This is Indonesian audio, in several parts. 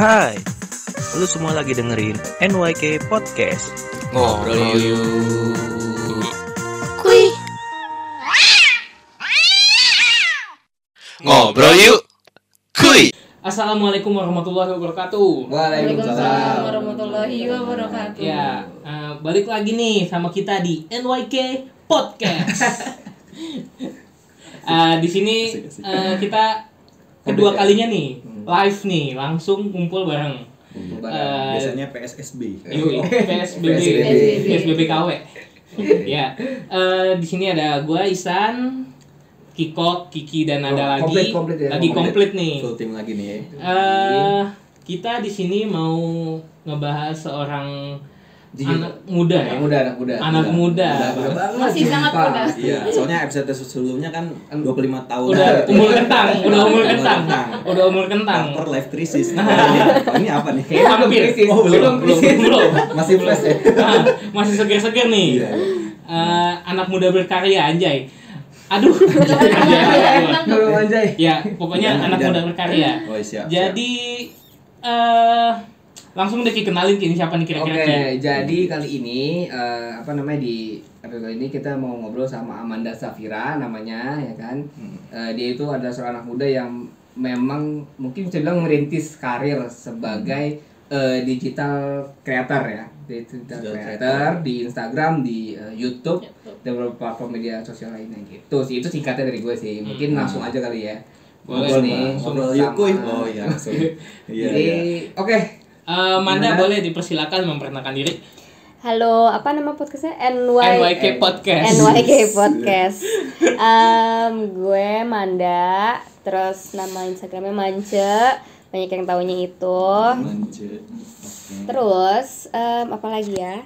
Hai, lu semua lagi dengerin NYK Podcast. Ngobrol yuk. Kuy. Ngobrol yuk. Kuy. Assalamualaikum warahmatullahi wabarakatuh. Waalaikumsalam warahmatullahi wabarakatuh. Ya, eh, balik lagi nih sama kita di NYK Podcast. Eh, di sini eh, kita kedua kalinya nih live nih langsung kumpul bareng. Eh, Biasanya PSSB. Yui, PSBB, PSBB. PSBB KW. ya, eh, di sini ada gua Isan, Kiko, Kiki dan ada Oh, lagi komplit, komplit ya, lagi komplit. komplit nih. Full tim lagi nih ya. Eh, kita di sini mau ngebahas seorang. Anak muda ya. Anak muda, anak muda. Anak muda. Muda banget. Masih sangat muda. Iya, soalnya episode sebelumnya kan 25 tahun. Udah gitu. umur kentang, udah umur kentang. Udah umur kentang. Quarter life crisis. Nah, ini, ini apa nih? Kayaknya belum Hampir. krisis. Oh, belum. Belum, belum, belum. Masih fresh ya. Ah, masih seger-seger nih. Iya, iya. Eh, anak muda berkarya anjay. Aduh. Anjay. Ya, pokoknya anak muda berkarya. Oh, siap. Jadi eh langsung deh Ki, kenalin Ki, ini siapa nih Oke, kira-kira Ki? jadi kali ini eh, apa namanya di episode kali ini kita mau ngobrol sama Amanda Safira namanya ya kan. Hmm. Eh, dia itu adalah seorang anak muda yang memang mungkin bisa bilang merintis karir sebagai eh, digital creator ya. Digital Digital creator di Instagram, di eh, YouTube, dan beberapa platform media sosial lainnya gitu sih. Itu singkatnya dari gue sih. Mungkin langsung aja kali ya. Boleh, Pak. Ngobrol sama- yuk, kuy. Oh iya, langsung. Iya, Jadi, iya. oke. Eh, Manda Gimana? boleh dipersilakan memperkenalkan diri. Halo, apa nama podcastnya? NY NYK Podcast. NYK Podcast. Em, gue Manda, terus nama Instagramnya Mance, banyak yang taunya itu. Manje. Oke. Terus em, apa lagi ya?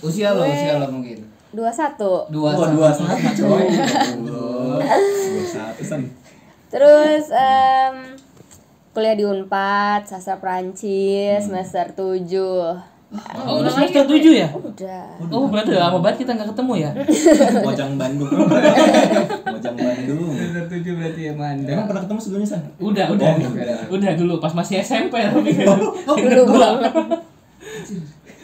Usia lo, Gue- usia lo mungkin. 21 Dua Oh, sama. dua sama coy. Dua satu san. Terus em, kuliah di Unpad, sastra Prancis, semester 7 Oh, udah semester 7 ya? Udah. Oh, berarti udah lama banget kita nggak ketemu ya? Mojang Bandung. Mojang Bandung. Semester tujuh berarti ya Manda. Emang pernah ketemu sebelumnya san? Udah, udah. Oh, udah. Udah dulu pas masih SMP tapi. Dulu banget.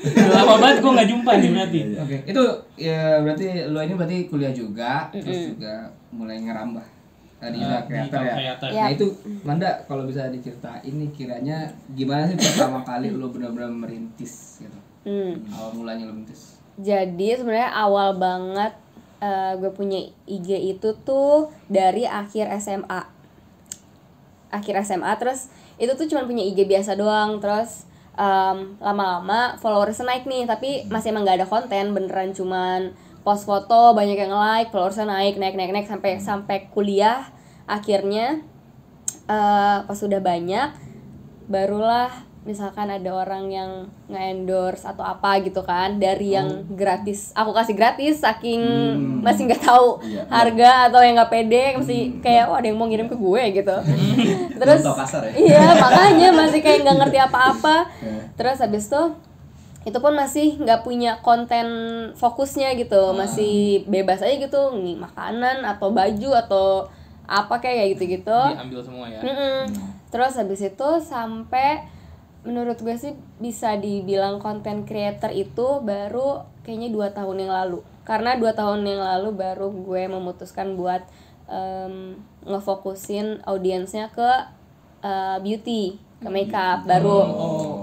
Udah lama banget gua nggak jumpa nih berarti. Oke, itu ya berarti lo ini berarti kuliah juga, terus juga mulai ngerambah tadi Ah, uh, kreator digital ya. creator. Ya. Nah itu Manda kalau bisa diceritain nih kiranya gimana sih pertama kali lo benar-benar merintis gitu. Hmm. Awal mulanya lo merintis. Jadi sebenarnya awal banget eh, gue punya IG itu tuh dari akhir SMA. Akhir SMA terus itu tuh cuma punya IG biasa doang terus em, lama-lama followersnya naik nih tapi masih emang gak ada konten beneran cuman post foto banyak yang like followersnya naik naik naik naik sampai sampai kuliah. Akhirnya eh, pas sudah banyak barulah misalkan ada orang yang nge-endorse atau apa gitu kan dari yang gratis. Aku kasih gratis saking masih nggak tahu Iya. harga atau yang nggak pede masih kayak oh ada yang mau ngirim ke gue gitu. Terus Belum tahu pasar ya? iya makanya masih kayak nggak ngerti apa-apa. Iya. terus habis itu itu pun masih nggak punya konten fokusnya gitu masih bebas aja gitu nih makanan atau baju atau apa kayak gitu gitu Diambil semua ya. Mm-mm. Terus habis itu sampai menurut gue sih bisa dibilang konten creator itu baru kayaknya dua tahun yang lalu. Karena dua tahun yang lalu baru gue memutuskan buat em, ngefokusin audiensnya ke eh, beauty, ke makeup baru.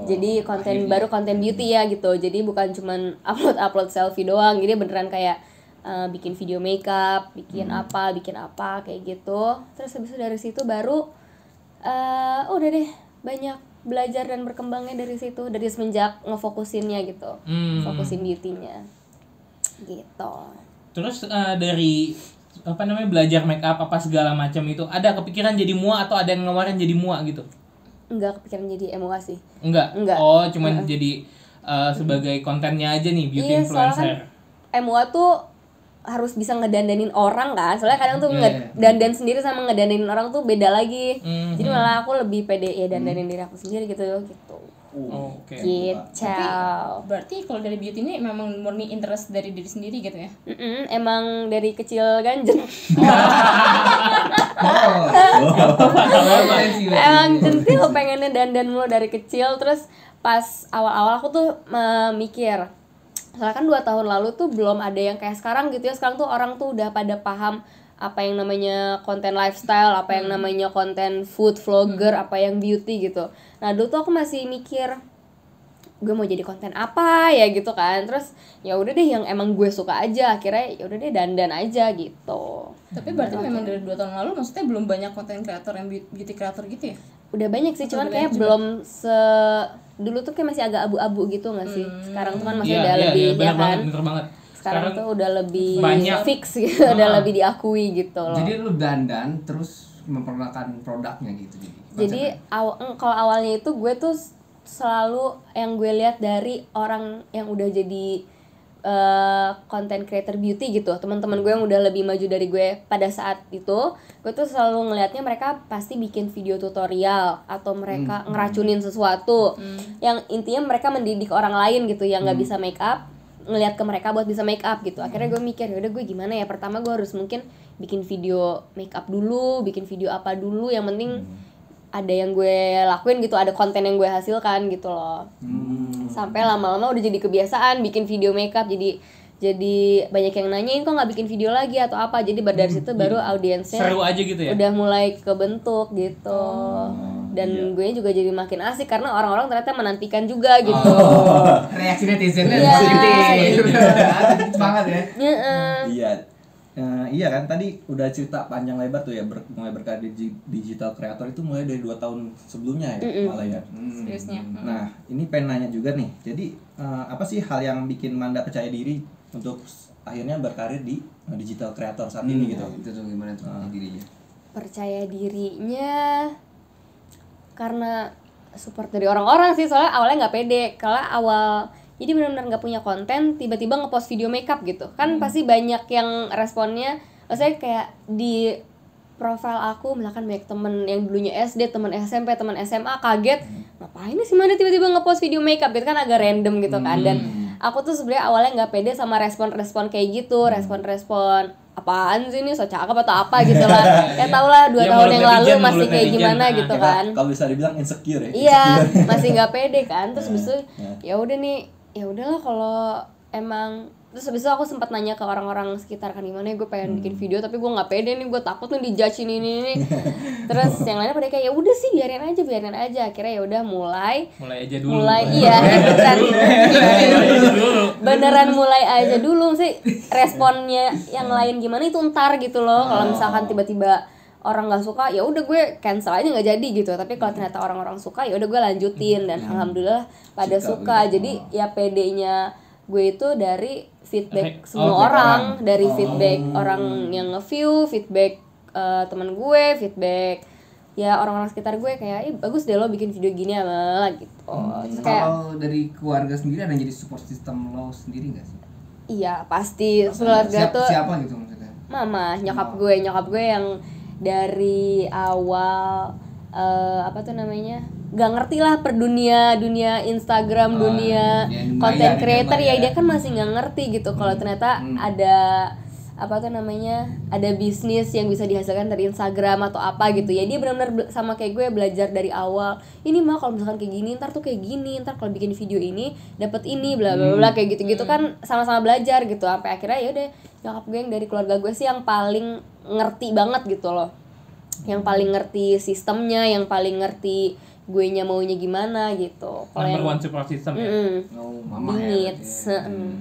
Jadi konten baru konten beauty ya gitu. Jadi bukan cuman upload upload selfie doang. Jadi beneran kayak eh, bikin video makeup, bikin apa, bikin apa kayak gitu. Terus habis itu dari situ baru eh udah deh banyak belajar dan berkembangnya dari situ dari semenjak ngefokusinnya gitu. Hmm. Fokusin beauty-nya. Gitu. Terus eh, dari apa namanya belajar make up apa segala macam itu ada kepikiran jadi mua atau ada yang ngeluarin jadi mua gitu? Enggak kepikiran jadi MUA sih. Enggak. Enggak. Oh, cuman jadi eh, sebagai kontennya aja nih beauty Iya, kan influencer. MUA tuh harus bisa ngedandanin orang kan soalnya kadang tuh Iya, ngedandan sendiri sama ngedandanin orang tuh beda lagi Mhm. jadi malah aku lebih pede ya dandanin diri aku sendiri gitu gitu Oke. gitu. Berarti kalau dari beauty ini memang murni interest dari diri sendiri gitu ya? Mm-mm, emang dari kecil ganjeng Oh, emang centil pengennya dandan mulu dari kecil. Terus pas awal-awal aku tuh eh, mikir soalnya kan dua tahun lalu tuh belum ada yang kayak sekarang gitu ya. Sekarang tuh orang tuh udah pada paham apa yang namanya konten lifestyle apa yang namanya konten food vlogger apa yang beauty gitu. Nah dulu tuh aku masih mikir gue mau jadi konten apa ya? gitu kan. Terus ya udah deh yang emang gue suka aja akhirnya ya udah deh dandan aja gitu. Tapi berarti memang dari dua tahun lalu maksudnya belum banyak konten kreator yang beau- beauty kreator gitu ya? udah banyak sih cuman kayak juga. belum se dulu tuh kayak masih agak abu-abu gitu nggak sih? Sekarang tuh kan masih Iya, udah iya, lebih iya, ya bener kan? banget, bener banget. Sekarang, tuh udah lebih banyak. fix gitu udah lebih diakui gitu loh. Jadi lu dandan terus memperkenalkan produknya gitu jadi. jadi aw- eng, kalau awalnya itu gue tuh selalu yang gue lihat dari orang yang udah jadi eh, content creator beauty gitu teman-teman gue yang udah lebih maju dari gue pada saat itu gue tuh selalu ngelihatnya mereka pasti bikin video tutorial atau mereka ngeracunin sesuatu. Yang intinya mereka mendidik orang lain gitu yang nggak bisa make up ngelihat ke mereka buat bisa make up gitu. Akhirnya gue mikir ya udah gue gimana ya? Pertama gue harus mungkin bikin video make up dulu bikin video apa dulu. Yang penting ada yang gue lakuin gitu ada konten yang gue hasilkan gitu loh. Hmm. sampai lama-lama udah jadi kebiasaan bikin video makeup jadi jadi banyak yang nanyain kok nggak bikin video lagi atau apa? Jadi dari situ baru audiensnya Seru aja gitu ya. udah mulai kebentuk gitu dan gue juga jadi makin asik karena orang-orang ternyata menantikan juga gitu reaksi netizennya Iya, positif. gitu. Asik banget ya. Heeh. Iya. Eh, iya kan tadi udah cerita panjang lebar tuh ya ber- mulai berkarir di digital creator itu mulai dari dua tahun sebelumnya ya malah ya. Seriusnya. Nah ini pengen nanya juga nih. Jadi eh, apa sih hal yang bikin Manda percaya diri untuk akhirnya berkarir di eh, digital creator saat ini gitu? Itu tuh gimana tuh dirinya. percaya dirinya karena support dari orang-orang sih soalnya awalnya nggak pede. Kalau awal jadi benar-benar nggak punya konten tiba-tiba ngepost video makeup gitu. Kan pasti banyak yang responnya maksudnya kayak di profil aku misalkan banyak temen yang dulunya SD temen SMP temen SMA kaget ngapain sih mana tiba-tiba ngepost video makeup? Itu kan agak random gitu kan. Dan aku tuh sebenarnya awalnya nggak pede sama respon-respon kayak gitu respon-respon apaan sih ini so cakep atau apa gitu lah ya tau lah dua Ya, tahun yang lalu netizen, masih kayak gimana Nah, gitu Ya, kan? Kalau bisa dibilang insecure ya. iya masih nggak pede kan? Terus habis itu ya. ya udah nih ya udahlah kalau emang terus habis itu aku sempat nanya ke orang-orang sekitar kan gimana ya gue pengen Hmm. bikin video tapi gue nggak pede nih gue takut nih dijudge ini ini ini. Terus yang lainnya pada kayak ya udah sih biarin aja biarin aja. Akhirnya ya udah mulai Mulai aja dulu. mulai iya beneran. beneran mulai aja dulu sih responnya yang lain gimana itu ntar gitu loh. Kalau misalkan tiba-tiba orang nggak suka ya udah gue cancel aja nggak jadi gitu. Tapi kalau ternyata orang-orang suka ya udah gue lanjutin. Dan alhamdulillah pada Suka suka. bener. jadi ya pedenya gue itu dari feedback Oh, semua feedback. orang. Orang. dari feedback orang yang nge-view feedback eh, teman gue feedback ya orang-orang sekitar gue kayak ih bagus deh lo bikin video gini sama gitu. Terus kayak Kalau dari keluarga sendiri ada yang jadi support system lo sendiri nggak sih? Iya pasti. Keluarga Siapa, tuh siapa gitu maksudnya? mama nyokap gue. Nyokap gue yang dari awal eh, apa tuh namanya gak ngerti lah per dunia dunia Instagram Oh, dunia content dia creator maya. ya dia kan masih nggak ngerti gitu. Kalau ternyata ada apa tuh namanya ada bisnis yang bisa dihasilkan dari Instagram atau apa gitu. Ya dia benar-benar be- sama kayak gue belajar dari awal. Ini mah kalau misalkan kayak gini ntar tuh kayak gini ntar kalau bikin video ini dapat ini bla bla bla kayak gitu gitu kan sama-sama belajar gitu. Sampai akhirnya ya udah nyokap gue yang dari keluarga gue sih yang paling ngerti banget gitu loh. Yang paling ngerti sistemnya yang paling ngerti gue nya maunya gimana gitu kalau Number yang one support system ya. Mm-mm. Oh, mama ya. berarti ya. heeh.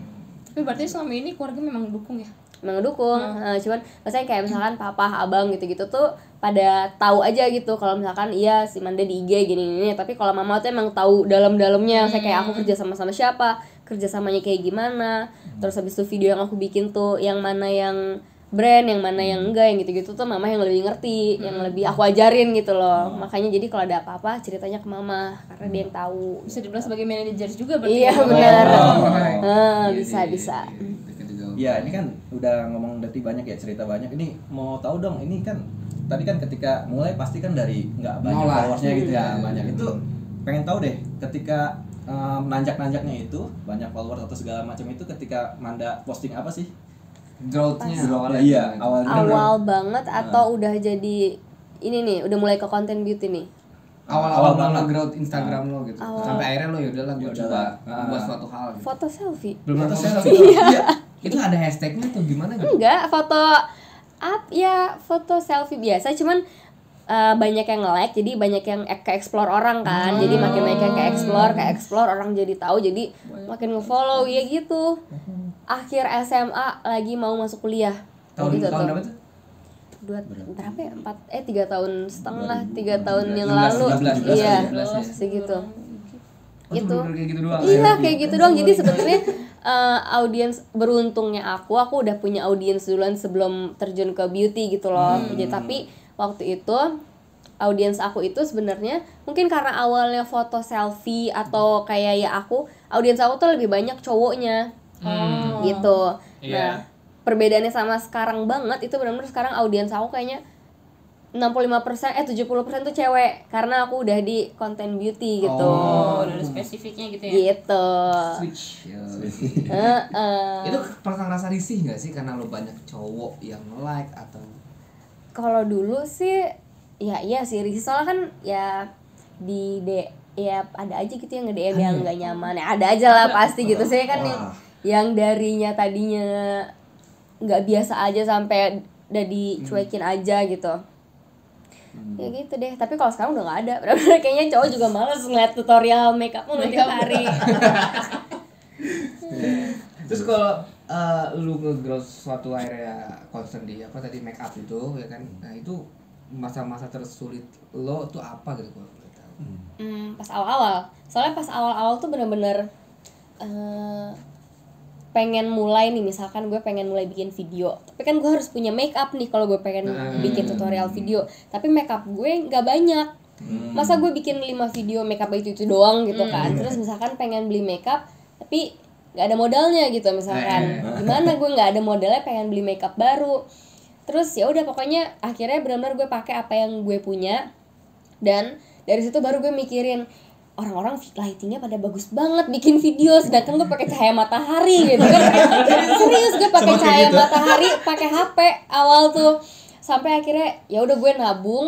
Tapi berarti selama ini keluarga memang dukung ya? emang ngedukung Nah, cuman maksudnya kayak misalkan papa abang gitu-gitu tuh pada tahu aja gitu kalau misalkan iya si Manda di IG gini gini tapi kalau mama tuh emang tahu dalam-dalamnya saya kayak aku kerja sama sama siapa kerja samanya kayak gimana terus habis itu video yang aku bikin tuh yang mana yang brand yang mana yang enggak yang gitu-gitu tuh mama yang lebih ngerti yang lebih aku ajarin gitu loh makanya jadi kalau ada apa-apa ceritanya ke mama karena dia yang tahu Bisa dibilang sebagai manajer juga berarti. iya ya? benar Oh, iya, bisa iya, bisa iya, iya. Juga. Ya ini kan udah ngomong berarti banyak ya cerita banyak. Ini mau tahu dong ini kan tadi kan ketika mulai pasti kan dari nggak banyak followersnya gitu ya Hmm. banyak itu pengen tahu deh ketika um, nanjak-nanjaknya itu banyak followers atau segala macam itu ketika Manda posting apa sih? Growth-nya. Awalnya iya, awalnya. awal banget atau udah jadi ini nih udah mulai ke konten beauty nih? Awal-awal Awal banget banget. growth Instagram lo gitu. Awal. sampai akhirnya lo yaudahlah gue Ya coba udahlah. buat suatu hal gitu. foto selfie? Belum Foto foto selfie. iya. Itu ada hashtagnya tuh gimana gitu? Enggak foto up ya foto selfie biasa cuman eh, banyak yang nge-like jadi banyak yang ke explore orang kan. Jadi makin banyak yang ke explore ke explore orang jadi tahu jadi makin nge-follow ya gitu akhir SMA lagi mau masuk kuliah. Tahun gitu tahun tuh. berapa tuh? Dua berapa? ya? Empat eh tiga tahun setengah tiga tahun yang 16, lalu. 17, iya 17 ya. segitu. Oh, Gitu. bener-bener kayak gitu doang? Iya kayak gitu doang. Jadi sebetulnya eh, audiens beruntungnya aku aku udah punya audiens duluan sebelum terjun ke beauty gitu loh. Jadi tapi waktu itu audiens aku itu sebenarnya mungkin karena awalnya foto selfie atau kayak ya aku audiens aku tuh lebih banyak cowoknya gitu. Iya. nah perbedaannya sama sekarang banget itu benar-benar sekarang audiens aku kayaknya 65% eh 70% tuh cewek karena aku udah di konten beauty gitu. Oh, udah ada spesifiknya gitu ya. gitu. Switch. Ya. Heeh. itu pernah ngerasa risih nggak sih karena lo banyak cowok yang like atau? Kalau dulu sih ya iya sih risih. Soalnya kan ya di D ya ada aja gitu yang nge DM yang nggak nyaman. Ya ada aja lah pasti gitu. Saya kan yang yang darinya tadinya nggak biasa aja sampai udah dicuekin aja gitu. Ya gitu deh tapi kalau sekarang udah nggak ada. Benar-benar kayaknya cowok juga males ngeliat tutorial makeup mau tiap hari. Terus kalau eh, lu nge-grow suatu area concern di apa tadi make up itu ya kan? Nah itu masa-masa tersulit lo tuh apa gitu kalau boleh tahu? Hmm, pas awal-awal. Soalnya pas awal-awal tuh bener-bener eh, pengen mulai nih misalkan gue pengen mulai bikin video. Tapi kan gue harus punya make up nih kalau gue pengen bikin tutorial video. Tapi make up gue nggak banyak. Masa gue bikin 5 video make up itu itu doang gitu kan? Terus misalkan pengen beli make up tapi nggak ada modalnya gitu misalkan. Gimana gue nggak ada modalnya pengen beli make up baru. Terus ya udah pokoknya akhirnya benar-benar gue pakai apa yang gue punya. Dan dari situ baru gue mikirin orang-orang lightingnya pada bagus banget bikin video sedangkan gue pakai cahaya matahari gitu kan. Serius gue pakai cahaya matahari pakai HP awal tuh. Sampai akhirnya ya udah gue nabung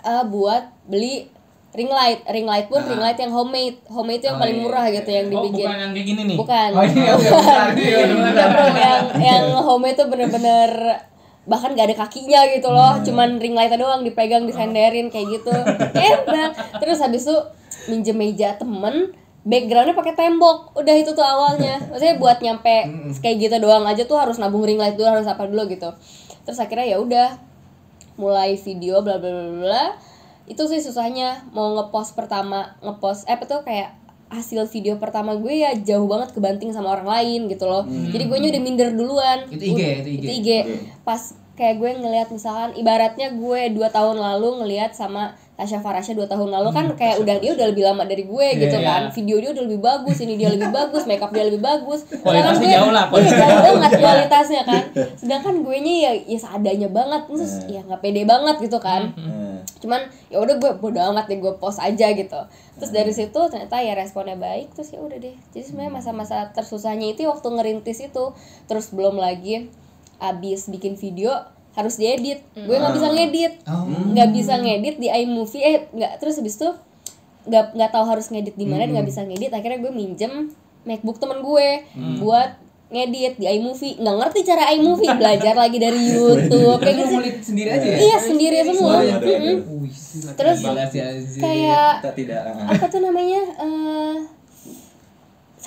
eh, buat beli ring light. Ring light pun ring light yang homemade. Homemade itu yang paling murah gitu yang Oh, dibikin. bukan yang kayak gini nih. bukan. Oh, iya, iya, yang yang homemade tuh bener-bener bahkan gak ada kakinya gitu loh. Cuman ring light doang dipegang disenderin kayak gitu. Enak. Terus habis itu minjem meja temen backgroundnya pakai tembok. Udah itu tuh awalnya. Maksudnya buat nyampe kayak gitu doang aja tuh harus nabung ring light dulu harus apa dulu gitu. Terus akhirnya ya udah mulai video bla bla bla bla. Itu sih susahnya mau ngepost pertama ngepost eh tuh kayak hasil video pertama gue ya jauh banget kebanting sama orang lain gitu loh. Jadi gue udah minder duluan. Itu IG, Udah- itu IG. IG pas kayak gue ngelihat misalkan ibaratnya gue dua tahun lalu ngelihat sama Tasya Farasya dua tahun lalu kan kayak udah dia udah lebih lama dari gue gitu iya. kan. Video dia udah lebih bagus ini dia lebih bagus makeup dia lebih bagus. Kualitasnya Sedangkan jauh lah, iya, kualitasnya jauh jauh. banget kualitasnya kan. Sedangkan gue nya ya ya seadanya banget. Terus ya nggak pede banget gitu kan. Eh, cuman ya udah gue bodo amat deh gue post aja gitu. Terus dari situ ternyata ya responnya baik terus ya udah deh. Jadi sebenarnya masa-masa tersusahnya itu waktu ngerintis itu. Terus belum lagi abis bikin video harus diedit. Gue nggak bisa ngedit. Nggak bisa ngedit di iMovie. Eh nggak terus habis itu nggak nggak tahu harus ngedit di mana nggak bisa ngedit. Akhirnya gue minjem MacBook temen gue buat ngedit di iMovie. Nggak ngerti cara iMovie. Belajar lagi dari YouTube. kayak Lu gitu sendiri aja ya? Iya sendiri semua. ada. Mm-mm. Wih, gila, Terus kayak tidak apa tuh namanya eh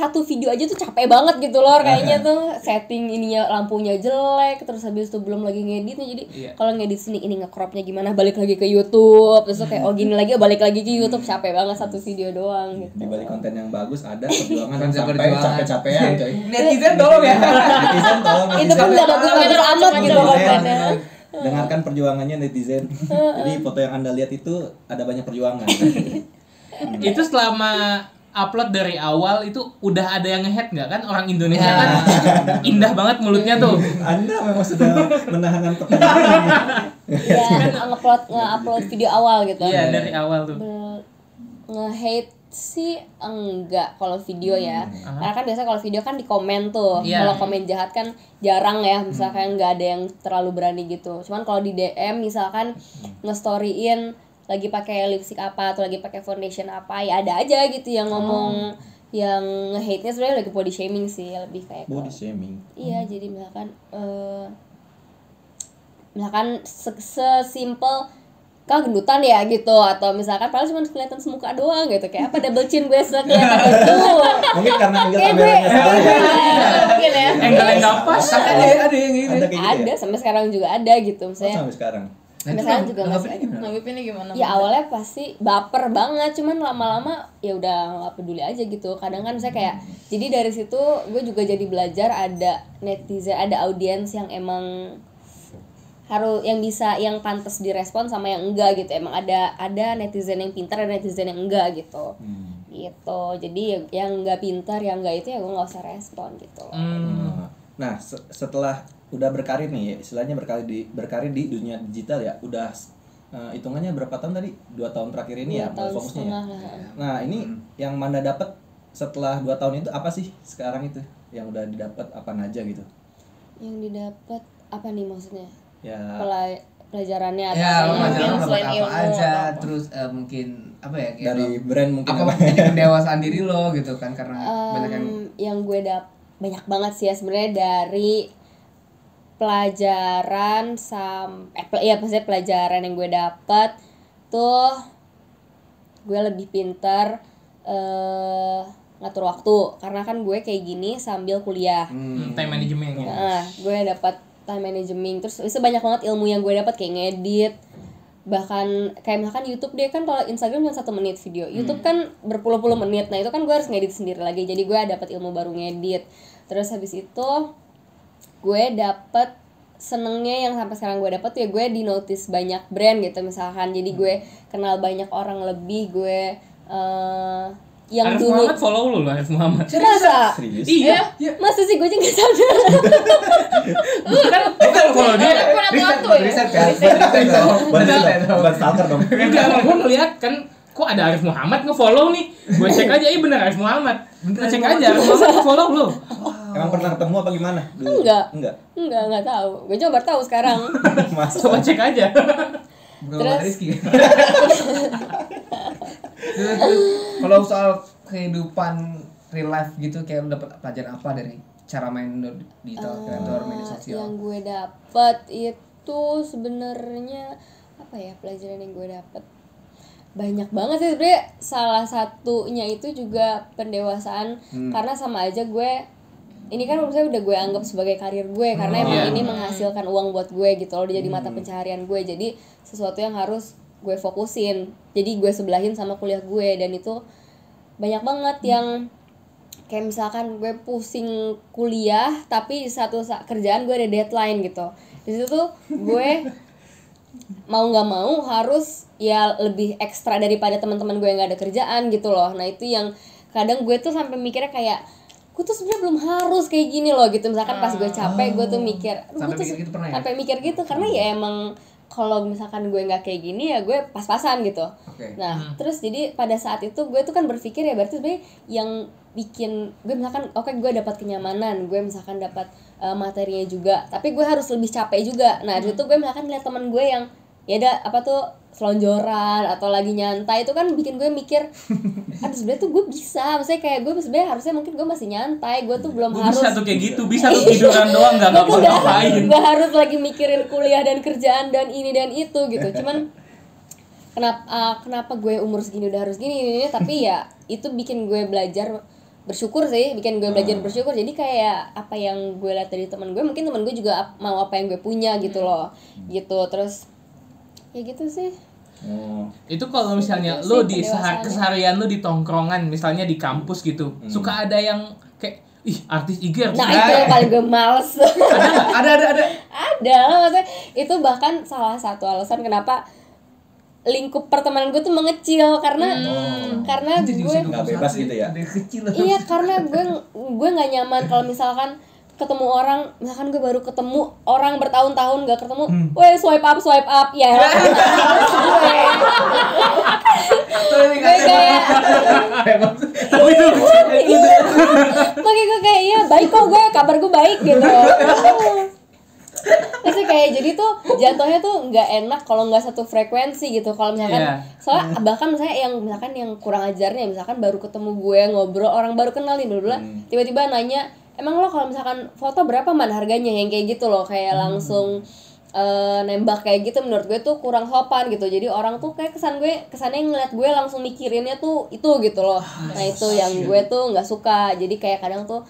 satu video aja tuh capek banget gitu loh kayaknya tuh. Setting ininya lampunya jelek terus habis itu belum lagi ngeditnya jadi Iya. kalau ngedit sini ini ngecropnya gimana? Balik lagi ke YouTube. Terus kayak oh gini lagi oh, balik lagi ke YouTube. Capek banget satu video doang gitu. Di balik konten yang bagus ada perjuangan sampai capek-capean coy. Netizen tolong ya. Netizen tolong itu pun netizen. gak bagus-bagus amat gitu kontennya. Dengarkan perjuangannya netizen. Jadi foto yang anda lihat itu ada banyak perjuangan. Itu selama upload dari awal itu udah ada yang nge-head nggak kan? Orang Indonesia kan indah banget mulutnya tuh. anda memang sudah menahan pertanyaan ya ngupload nge-upload video awal gitu. Iya dari awal tuh. Nge-hate sih enggak kalau video ya. Hmm. karena kan biasa kalau video kan di komen tuh. Iya. kalau komen jahat kan jarang ya misalkan nggak ada yang terlalu berani gitu. Cuman kalau di DM misalkan ngestoryin lagi pakai lipstick apa atau lagi pakai foundation apa ya ada aja gitu yang ngomong yang nge-hate nya sebenarnya lagi body shaming sih lebih kayak ke- body shaming? Iya, jadi misalkan eh misalkan se- sesimpel kau gendutan ya? gitu atau misalkan padahal cuma kelihatan semuka doang gitu kayak apa double chin gue kelihatan itu. Mungkin karena angle kameranya salah ya. Mungkin ya. Enggak enggak pas. Ada ada yang ada gitu ada ya sampai sekarang juga ada gitu Oh, misalnya sampai sekarang Nah, sekarang nang- juga gimana? nanggepinnya gimana? Ya awalnya pasti baper banget cuman lama-lama ya udah nggak peduli aja gitu. Kadang kan saya kayak jadi dari situ gue juga jadi belajar ada netizen ada audiens yang emang harus yang bisa yang pantas direspon sama yang enggak gitu. Emang ada ada netizen yang pintar ada netizen yang enggak gitu. Hmm. gitu. Jadi ya- yang enggak pintar yang enggak itu ya gue nggak usah respon gitu Hmm. Nah, se- setelah udah berkarir nih, ya, istilahnya berkarir di berkarir di dunia digital ya, udah eh, hitungannya berapa tahun tadi? Dua tahun terakhir ini ya, Dua tahun fokusnya ya. Nah, ini yang Manda dapat setelah dua tahun itu apa sih sekarang itu yang udah didapat apa aja gitu? yang didapat apa nih maksudnya Ya, Pela- pelajarannya atau Ya, pelajaran Mungkin dapat selain apa ilmu, aja, apa-apa. terus eh, mungkin apa ya kayak dari lo- brand mungkin apa apa? jadi pendewasaan diri lo gitu kan karena banyak yang Em, yang gue dap banyak banget sih ya sebenarnya dari pelajaran sam eh pel- ya maksudnya pelajaran yang gue dapat tuh gue lebih pinter eh ngatur waktu. Karena kan gue kayak gini sambil kuliah. Hmm, time management ya. Nah, gue dapat time management. Terus itu banyak banget ilmu yang gue dapat kayak ngedit. Bahkan kayak misalkan YouTube dia kan kalau Instagram cuma satu menit video. YouTube kan berpuluh-puluh menit. Nah itu kan gue harus ngedit sendiri lagi. Jadi gue dapat ilmu baru ngedit. Terus habis itu gue dapet senengnya yang sampai sekarang gue dapet tuh ya gue di notice banyak brand gitu misalkan. Jadi gue kenal banyak orang lebih gue eh yang Arif dulu Muhammad follow lu lah Arif Muhammad. masa Serius? Iya, masa sih gue juga gak sadar? Lu kan lu kan follow dia. Pernah riset waktu ya riset kan? Bukan bukan stalker dong. Enggak, emang gua ngeliat kan kok ada Arif Muhammad nge-follow nih. Gue cek aja, iya bener Arif Muhammad. Gue cek aja Arif Muhammad nge-follow lu. Emang pernah ketemu apa gimana? Dulu? Enggak. Enggak. Enggak, enggak tahu. Gue coba baru tahu sekarang. Masa? Coba cek aja. bukan Terus- Rizky kalau soal kehidupan real life gitu kayak lu dapat pelajaran apa dari cara main digital kreator media sosial yang gue dapet itu sebenarnya apa ya pelajaran yang gue dapet banyak banget sih sebenarnya. Salah satunya itu juga pendewasaan. Karena sama aja gue ini kan menurut saya udah gue anggap sebagai karir gue. Karena emang Iya. ini menghasilkan uang buat gue gitu loh jadi mata pencaharian gue. Jadi sesuatu yang harus gue fokusin. Jadi gue sebelahin sama kuliah gue. Dan itu banyak banget yang kayak misalkan gue pusing kuliah tapi di satu sa- kerjaan gue ada deadline gitu. Di situ tuh gue mau nggak mau harus ya lebih ekstra daripada teman-teman gue yang nggak ada kerjaan gitu loh. Nah itu yang kadang gue tuh sampai mikirnya kayak gue tuh sebenarnya belum harus kayak gini loh gitu. Misalkan pas gue capek gue tuh mikir "Aduh, Sampai gue tuh mikir gitu pernah ya? sampai mikir gitu. Karena ya emang kalau misalkan gue nggak kayak gini ya gue pas-pasan gitu. Oke. Nah, terus jadi pada saat itu gue tuh kan berpikir ya berarti sebenarnya yang bikin gue misalkan oke gue dapat kenyamanan, gue misalkan dapat uh, materinya juga, tapi gue harus lebih capek juga. Nah, di situ gue misalkan lihat teman gue yang ya ada apa tuh selonjoran atau lagi nyantai itu kan bikin gue mikir aduh sebenarnya tuh gue bisa. Maksudnya kayak gue sebenarnya harusnya mungkin gue masih nyantai gue tuh belum Gue harus bisa tuh kayak gitu, bisa tuh tiduran doang nggak nggak ngapain. nggak harus lagi mikirin kuliah dan kerjaan dan ini dan itu gitu. Cuman kenapa ah, kenapa gue umur segini udah harus gini, ini, ini, tapi ya itu bikin gue belajar bersyukur sih bikin gue belajar bersyukur. Jadi kayak apa yang gue lihat dari teman gue mungkin teman gue juga mau apa yang gue punya gitu loh gitu. Terus ya gitu sih. Oh. Itu kalau misalnya Itu lu sih di sehar- keseharian lu di tongkrongan, misalnya di kampus gitu, suka ada yang kayak ih artis IG artis nah itu yang paling gue males. Ada ada ada ada. Ada maksudnya itu bahkan salah satu alasan kenapa lingkup pertemanan gue tuh mengecil karena karena Jadi gue Nggak bebas 21 gitu ya? kecil. Iya karena gue gue nggak nyaman kalau misalkan ketemu orang misalkan gue baru ketemu orang bertahun-tahun gak ketemu, weh swipe up swipe up ya gue gue kayak itu. Iya. Makanya gue kayak iya baik kok gue kabar gue baik gitu. Terus kayak jadi tuh jatuhnya tuh nggak enak kalau nggak satu frekuensi gitu. Kalau misalkan Iya. soalnya bahkan misalnya yang misalkan yang kurang ajarnya misalkan baru ketemu gue ngobrol orang baru kenal nih dulu tiba-tiba nanya emang lo kalau misalkan foto berapa man harganya? Yang kayak gitu loh kayak langsung eh, nembak kayak gitu menurut gue tuh kurang sopan gitu. Jadi orang tuh kayak kesan gue kesannya ngeliat gue langsung mikirinnya tuh itu gitu loh. Nah itu yang gue tuh nggak suka. Jadi kayak kadang tuh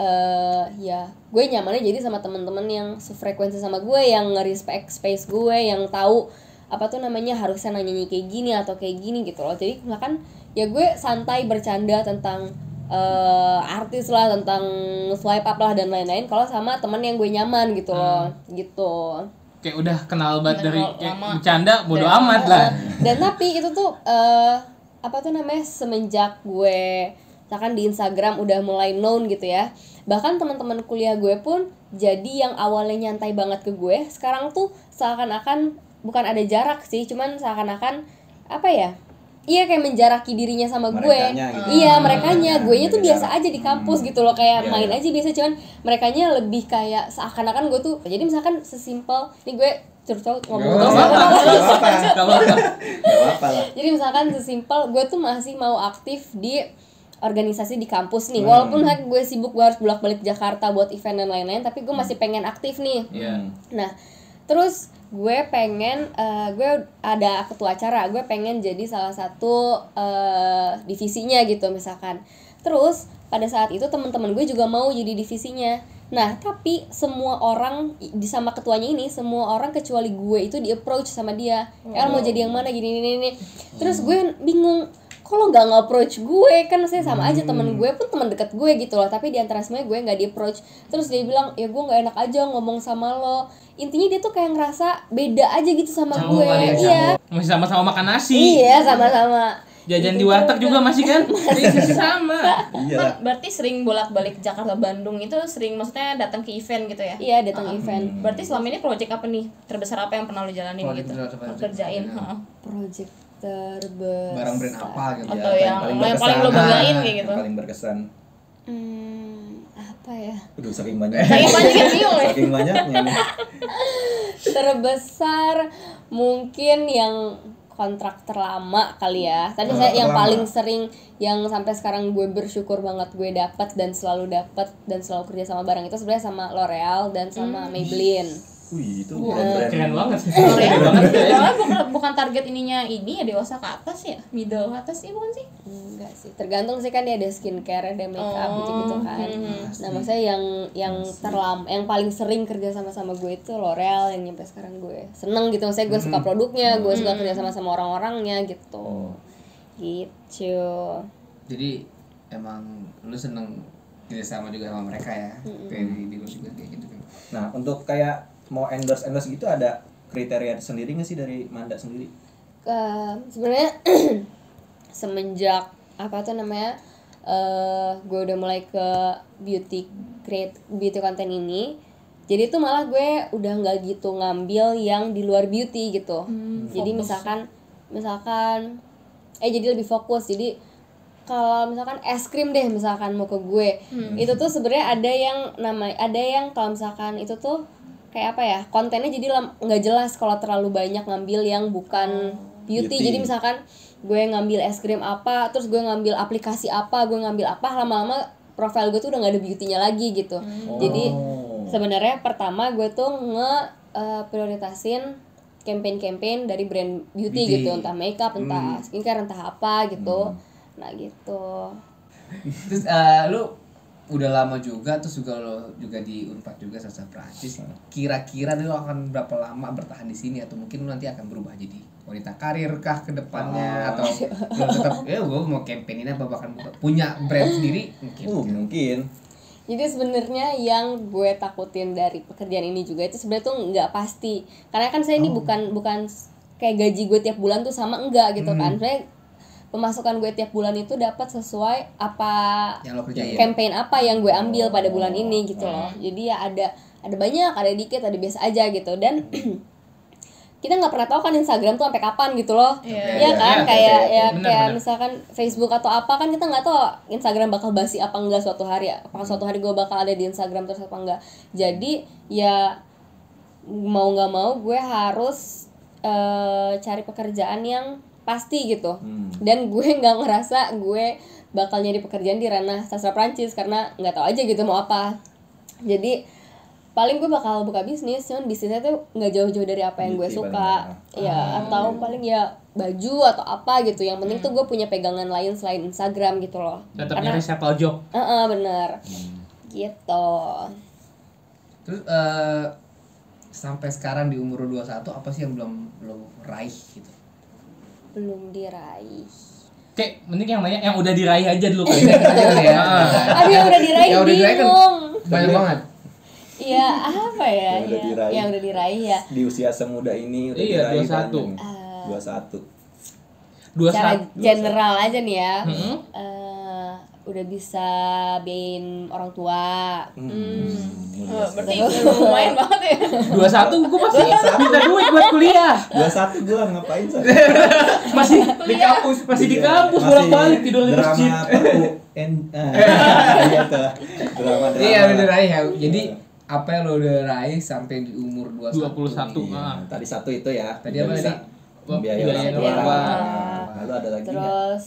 eh ya gue nyamannya jadi sama temen-temen yang sefrekuensi sama gue yang nge-respect space gue yang tahu apa tuh namanya harusnya nanyanya kayak gini atau kayak gini gitu loh. Jadi misalkan ya gue santai bercanda tentang eh artis lah tentang swipe up lah dan lain-lain kalau sama temen yang gue nyaman gitu loh gitu Kayak udah kenal banget dari kayak lama. bercanda bodo Dan- amat lah. dan tapi itu tuh eh apa tuh namanya semenjak gue misalkan di Instagram udah mulai known gitu ya bahkan teman-teman kuliah gue pun jadi yang awalnya nyantai banget ke gue sekarang tuh seakan-akan bukan ada jarak sih cuman seakan-akan apa ya Iya kayak menjaraki dirinya sama gue. Merekanya gitu. Iya, merekanya. Hmm. Gue nya tuh Jaga biasa jarak. aja di kampus gitu loh kayak Iya, main iya. aja biasa cuman merekanya lebih kayak seakan-akan gue tuh jadi misalkan sesimpel ini gue curcol ngomong Gak ya. gak lah. Jadi misalkan sesimpel gue tuh masih mau aktif di organisasi di kampus nih. Walaupun hak gue sibuk gue harus bolak-balik Jakarta buat event dan lain-lain, tapi gue masih pengen aktif nih. Iya. Nah, terus gue pengen eh, gue ada ketua acara, gue pengen jadi salah satu eh, divisinya gitu misalkan. Terus pada saat itu teman-teman gue juga mau jadi divisinya. Nah, tapi semua orang di sama ketuanya ini, semua orang kecuali gue itu di approach sama dia. Ya mau jadi yang mana gini gini gini. Terus gue bingung kok lo gak nge-approach gue kan saya sama aja temen gue pun teman deket gue gitu loh. Tapi di antara semuanya gue nggak di approach terus dia bilang ya gue nggak enak aja ngomong sama lo. Intinya dia tuh kayak ngerasa beda aja gitu sama gue. ya, iya. Masih sama-sama makan nasi. iya sama-sama. Jajan Gitu di warteg juga masih kan? Masih sama. Iya. Berarti sering bolak-balik Jakarta Bandung itu sering maksudnya datang ke event gitu ya? Iya datang event. Berarti selama ini project apa nih? Terbesar apa yang pernah lo jalanin Project gitu? kerjain Iya. heeh. project terbesar barang brand apa gitu Atau Iya, yang- paling yang paling lo banggain kayak Yang gitu. paling berkesan. hmm, apa ya Aduh, saking banyak. Saking banyak yang bingung ya. Saking banyaknya terbesar mungkin yang kontrak terlama kali ya. Tapi Oh, saya yang terlama. paling sering yang sampai sekarang gue bersyukur banget gue dapat dan selalu dapat dan selalu kerja sama barang itu sebenarnya sama L'Oreal dan sama Maybelline. Wih, itu Wow. brand-brand. Keren banget sih. Keren banget ya. L'Oreal bukan, bukan target ininya ini ya dewasa ke atas ya middle ke atas ya bukan sih Enggak sih, tergantung sih kan dia ada skincare, ada makeup Oh, gitu-gitu kan. hmm. Nah, maksudnya yang yang terlam yang paling sering kerja sama sama gue itu L'Oreal yang nyampe sekarang gue seneng gitu. Maksudnya gue suka produknya, gue suka kerja sama sama orang-orangnya gitu. Gitu. jadi emang lu seneng kerjasama juga sama mereka ya kayak di, di juga kayak gitu kan Nah, untuk kayak mau endorse endorse gitu ada kriteria sendiri nggak sih dari Manda sendiri? Ke- sebenarnya semenjak apa tuh namanya eh gue udah mulai ke beauty create beauty content ini jadi tuh malah gue udah nggak gitu ngambil yang di luar beauty gitu. Jadi misalkan misalkan eh jadi lebih fokus. Jadi kalau misalkan es krim deh misalkan mau ke gue itu tuh sebenarnya ada yang nama ada yang kalau misalkan itu tuh kayak apa ya kontennya jadi nggak jelas kalau terlalu banyak ngambil yang bukan beauty. Beauty. jadi misalkan gue ngambil es krim apa terus gue ngambil aplikasi apa gue ngambil apa lama-lama profile gue tuh udah nggak ada beautynya lagi gitu jadi Oh. sebenarnya pertama gue tuh nge eh, prioritasin campaign-campaign dari brand beauty, Beauty. gitu entah makeup entah skincare entah apa gitu nah gitu terus eh, lu udah lama juga terus juga lo juga di Unpad juga sastra Prancis kira-kira lu akan berapa lama bertahan di sini? Atau mungkin lu nanti akan berubah jadi wanita karir kah ke depannya? Atau lu tetap ya gue mau campaign ini apa bahkan punya brand sendiri? Mungkin. Uh, mungkin. Jadi sebenarnya yang gue takutin dari pekerjaan ini juga itu sebenarnya tuh nggak pasti. Karena kan saya ini bukan bukan kayak gaji gue tiap bulan tuh sama enggak gitu kan. Sebenarnya pemasukan gue tiap bulan itu dapat sesuai apa yang lo kerjain campaign apa yang gue ambil pada bulan ini gitu loh. Jadi ya ada ada banyak, ada dikit, ada biasa aja gitu dan kita nggak pernah tahu kan Instagram tuh sampai kapan gitu loh Iya. Iya kan Iya, kayak oke. ya Benar, kayak benar. misalkan Facebook atau apa kan kita nggak tahu Instagram bakal basi apa enggak suatu hari apakah suatu hari gue bakal ada di Instagram terus apa enggak jadi ya mau nggak mau gue harus eh, cari pekerjaan yang pasti gitu. Hmm. dan gue nggak ngerasa gue bakal nyari pekerjaan di ranah sastra Prancis karena nggak tahu aja gitu mau apa. Jadi paling gue bakal buka bisnis cuman bisnisnya tuh nggak jauh-jauh dari apa yang gue Gitu suka. ya atau paling ya baju atau apa gitu. Yang penting tuh gue punya pegangan lain selain Instagram gitu loh. Tetap karena nyari siapa job. Heeh, bener. Gitu. Terus eh, sampai sekarang di umur 21 apa sih yang belum lo raih gitu? Belum diraih Kayak mending yang nanya yang udah diraih aja dulu kali. Aja kali ya. aduh yang udah diraih Yang udah diraih kan Banyak banget. Iya apa ya? Yang udah ya, diraih. Yang udah diraih ya. di usia semuda ini udah Iya, diraih 21. banyak. Ah. 21 Dua Cara saat. general aja nih ya. Mm-mm. Eh, udah bisa biayain orang tua. Oh, berarti lumayan banget ya. Dua satu gue masih minta duit buat kuliah. 21 gua ngapain sih? Masih di kampus, masih di kampus bolak balik tidur di masjid. drama en ah, iya drama drama Iya udah raih ya. Jadi apa yang lo udah raih sampai di umur 21 21. nih? Iya, Ah. tadi satu itu ya Tadi apa tadi? membiayai Biayain orang tua lalu ada lagi? Terus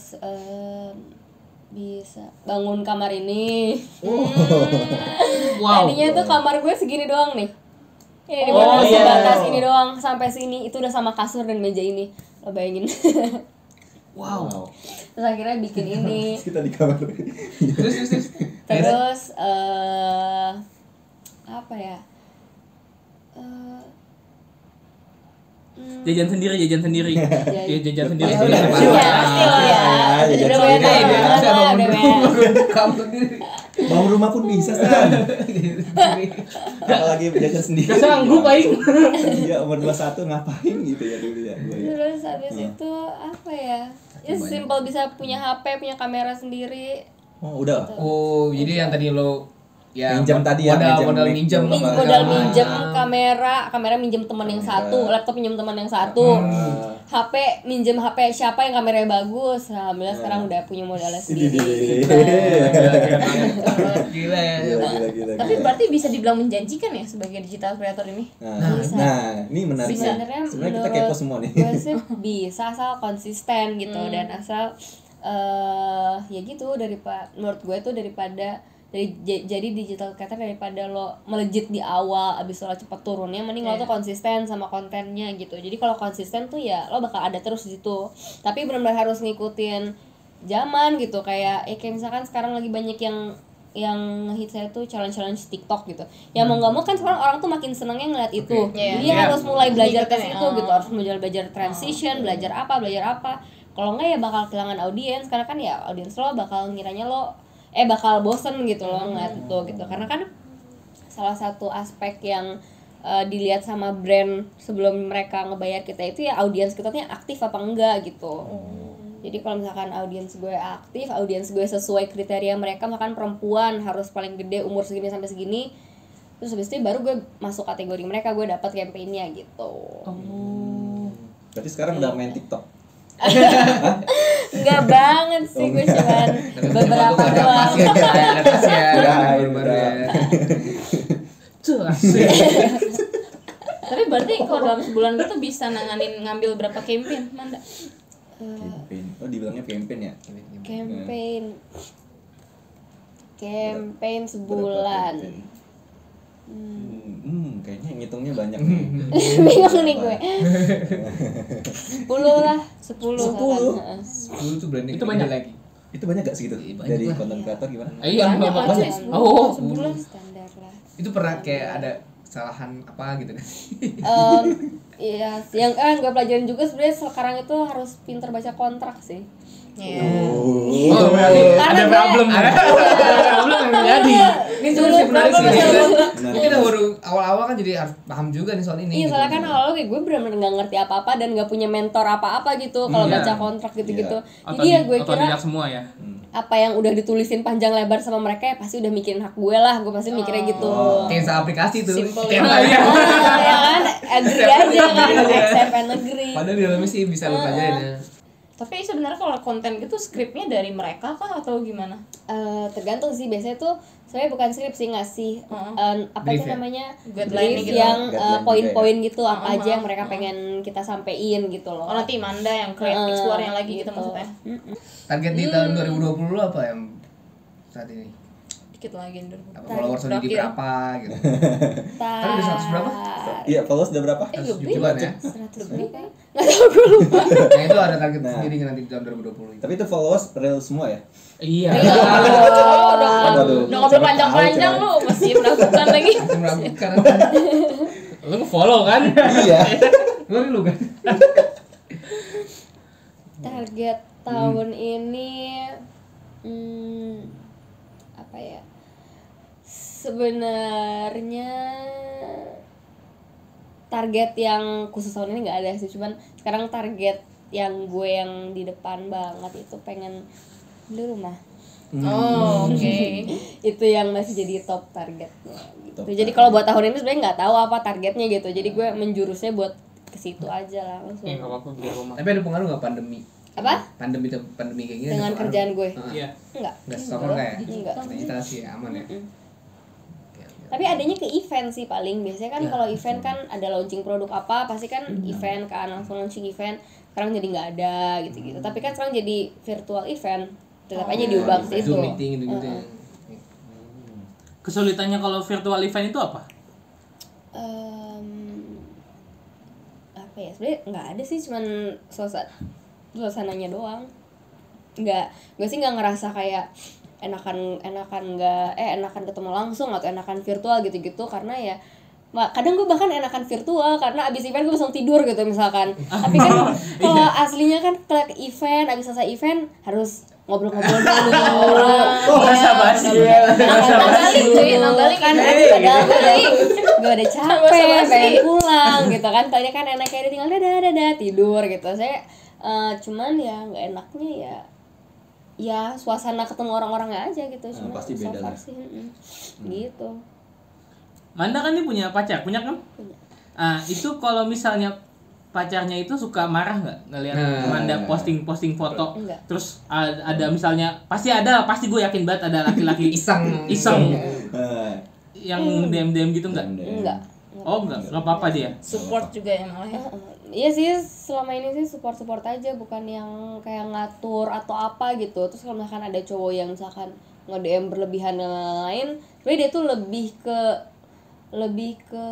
bisa bangun kamar ini. Wow. Tadinya tuh kamar gue segini doang nih. Ini Oh, oh, iya. sebatas ini doang sampai sini itu udah sama kasur dan meja ini. Lo bayangin. Wow. Terus akhirnya bikin ini. kita di kamar Terus terus terus. Terus eh apa ya? Eh, hmm, Jajan sendiri, jajan sendiri. Iya, jajan sendiri. Pasti Jajan lah, sendiri. Iya, pasti ya. Ah, jajan Udah sendiri. Iya, bisa lah, bangun rumah, banyak. bangun kamu sendiri. bangun rumah pun bisa kan apalagi jajan sendiri Gak sanggup aing. iya umur 21 ngapain gitu ya dulu ya ya Terus habis itu apa ya? Ya simple bisa punya HP, punya kamera sendiri. oh udah Oh, jadi yang tadi lo ya Minjem tadi ya, modal minjem modal minjem Min- Apa? modal minjem kamera, kamera minjem teman yang satu, laptop minjem teman yang satu, Ah. HP minjem HP siapa yang kameranya bagus. Alhamdulillah sekarang udah punya modalnya sendiri. gila ya Gila, gila, gila, Tapi berarti bisa dibilang menjanjikan ya sebagai digital creator ini. Nah, Bisa. nah, ini menarik. nih. Sebenarnya kita kepo semua nih. bisa asal konsisten gitu Hmm. dan asal eh ya gitu daripada menurut gue tuh daripada dari jadi digital creator daripada lo melejit di awal abis lo cepet turunnya mending lo Iya. tuh konsisten sama kontennya gitu jadi kalau konsisten tuh ya lo bakal ada terus di situ tapi benar-benar harus ngikutin zaman gitu kayak ya kayak misalkan sekarang lagi banyak yang yang hit saya tuh challenge challenge TikTok gitu. Ya mau nggak mau kan sekarang orang tuh makin senengnya ngeliat itu. Iya. Jadi Iya. harus mulai belajar ke Ngikutin, situ oh. gitu, harus belajar belajar transition, belajar apa, belajar apa. Kalau enggak ya bakal kehilangan audiens karena kan ya audiens lo bakal ngiranya lo eh bakal bosen gitu loh ngeliat itu gitu. Karena kan salah satu aspek yang uh, dilihat sama brand sebelum mereka ngebayar kita itu ya audiens kita tuh yang aktif apa enggak gitu. Jadi kalau misalkan audiens gue aktif, audiens gue sesuai kriteria mereka, misalkan perempuan harus paling gede umur segini sampai segini, terus habis itu baru gue masuk kategori mereka, gue dapat campaignnya gitu. Berarti sekarang udah main TikTok. Enggak banget sih gue cuman beberapa doang. ya adaptasi ya Ya, ya. Tapi berarti kalau dalam sebulan gitu bisa nanganin ngambil berapa campaign, Manda? Campaign. Oh, dibilangnya campaign ya? Campaign. Campaign Berapa sebulan. campaign? Hmm, hmm, kayaknya ngitungnya banyak nih. Bingung nih gue. 10 lah, 10 Sepuluh? misalkan. dulu tuh branding Itu banyak. lagi Itu banyak gak segitu? Iya, banyak Dari lah. konten kreator gimana? Iya, Banyak banyak banyak. cuy, Oh, Sebulan standar lah. itu pernah kayak ada kesalahan apa gitu kan iya, yang eh, gue pelajarin juga sebenarnya sekarang itu harus pinter baca kontrak sih. Iya. oh Karena ada problem. Ada problem yang terjadi. ini tuh sih menarik sih ini. Mungkin baru awal-awal kan jadi harus paham juga nih soal ini. Iya, gitu. soalnya kan awalnya kayak gue bener-bener gak ngerti apa-apa dan gak punya mentor apa-apa gitu kalau Iya. baca kontrak gitu-gitu. Atau Jadi ya gue kira semua ya. apa yang udah ditulisin panjang lebar sama mereka ya pasti udah mikirin hak gue lah gue pasti mikirnya gitu Kayak aplikasi tuh. Simple ya. banyak. Ah, ya kan agree aja kan accept and agree Padahal di dalamnya sih bisa lu pelajarin ya. Tapi sebenarnya kalau konten gitu skripnya dari mereka kah atau gimana? Eh, tergantung sih biasanya tuh sebenarnya bukan skrip sih ngasih Heeh. eh, apa Brief sih ya? namanya Guideline brief gitu. yang eh, Guideline poin-poin gitu apa Heeh, aja yang mereka pengen kita sampein gitu loh Oh nanti Manda yang create Heeh, explore yang lagi gitu maksudnya. Mm-mm. Target di tahun 2020 lu apa yang saat ini? Dikit lagi Ndor. Apa followers lu di berapa gitu? Kan udah 100 berapa? Iya, followers udah berapa? Eh, 100 lebih. jutaan ya. 100 berapa ya? Nggak tahu gue lupa Nah itu ada target Nah. sendiri nanti di tahun 2020 itu. Tapi itu followers real semua ya? Iya. Udah Waduh. udah ngobrol panjang-panjang lu masih meragukan lagi. Itu meragukan. Lu nge-follow kan? iya. Lu lu kan? target tahun ini hmm, apa ya sebenarnya target yang khusus tahun ini nggak ada sih cuman sekarang target yang gue yang di depan banget itu pengen beli rumah Oh, oke. itu yang masih jadi top targetnya gitu. Top jadi kalau buat tahun ini sebenarnya nggak tahu apa targetnya gitu jadi gue menjurusnya buat ke situ aja langsung Ya enggak apa-apa beli rumah. Tapi ada pengaruh nggak pandemi? apa Pandemi pandemi kayak gini. dengan kerjaan gue. Iya. enggak Nggak stopper nggak ya? Enggak. Digital sih ya, aman ya. Oke, oke. Tapi adanya ke event sih paling biasanya kan Ya. kalau event kan ada launching produk apa pasti kan event kan langsung launching event sekarang jadi nggak ada gitu-gitu tapi kan sekarang jadi virtual event tetap aja diubah ke meeting gitu gitu. Heeh. Kesulitannya kalau virtual event itu apa? Em, apa ya sebenarnya nggak ada sih cuman suasana suasananya doang nggak gue sih nggak ngerasa kayak enakan enakan nggak eh enakan ketemu langsung atau enakan virtual gitu-gitu karena ya kadang gue bahkan enakan virtual karena abis event gue langsung tidur gitu misalkan tapi kan kalau aslinya kan ke event abis selesai event harus ngobrol-ngobrol dulu Oh, Bahasa basi. Kan padahal gue udah capek pengen pulang gitu kan tadinya kan enaknya dia tinggal dadah dadah tidur gitu saya eh, cuman ya nggak enaknya ya ya suasana ketemu orang-orangnya aja gitu cuma pasti so beda far lah. sih, mm-mm. gitu Manda kan dia punya pacar, punya kan? Punya. Ah, itu kalau misalnya pacarnya itu suka marah nggak ngelihat Nah. Manda posting-posting foto Enggak. terus ada misalnya pasti ada pasti gue yakin banget ada laki-laki Iseng. iseng yang DM DM gitu nggak enggak oh enggak nggak apa-apa dia Support juga ya malah ya. Iya sih selama ini sih support support aja bukan yang kayak ngatur atau apa gitu terus kalau misalkan ada cowok yang misalkan nge DM berlebihan dan lain-lain tapi dia tuh lebih ke lebih ke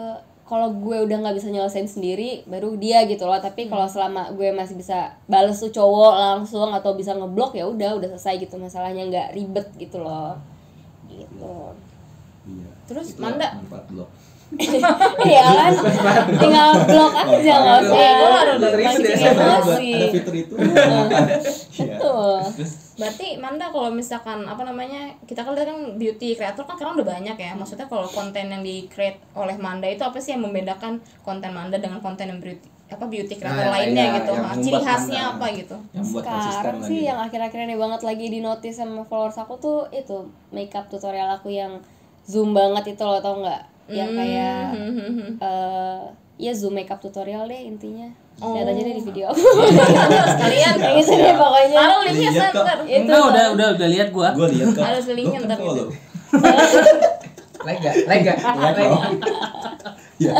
kalau gue udah nggak bisa nyelesain sendiri baru dia gitu loh tapi kalau selama gue masih bisa bales tuh cowok langsung atau bisa ngeblok ya udah udah selesai gitu masalahnya nggak ribet gitu loh gitu iya. Terus, Manda? manfaat blog. Iya kan tinggal blok aja nggak usah Eh, gue harus mancing ya. Ada, emosi. ada fitur itu. Iya. tuh Berarti Manda kalau misalkan apa namanya kita kan lihat kan beauty creator kan sekarang udah banyak ya. Maksudnya kalau konten yang di create oleh Manda itu apa sih yang membedakan konten Manda dengan konten yang beauty apa beauty creator Nah, lainnya iya, gitu? yang Nah, ciri khasnya Manda. apa gitu? Yang sekarang lagi. sih yang akhir-akhir ini banget lagi di notice sama followers aku tuh itu makeup tutorial aku yang zoom banget itu loh tau nggak yang kayak Hmm, hmm. eh ya zoom makeup tutorial deh intinya Oh. lihat aja deh di video Sekalian yang itu deh pokoknya taruh linknya ntar. itu enggak udah udah udah lihat gua Gue lihat kok. Harus linknya Gua ntar kan gak? Like Like. kok. Iya.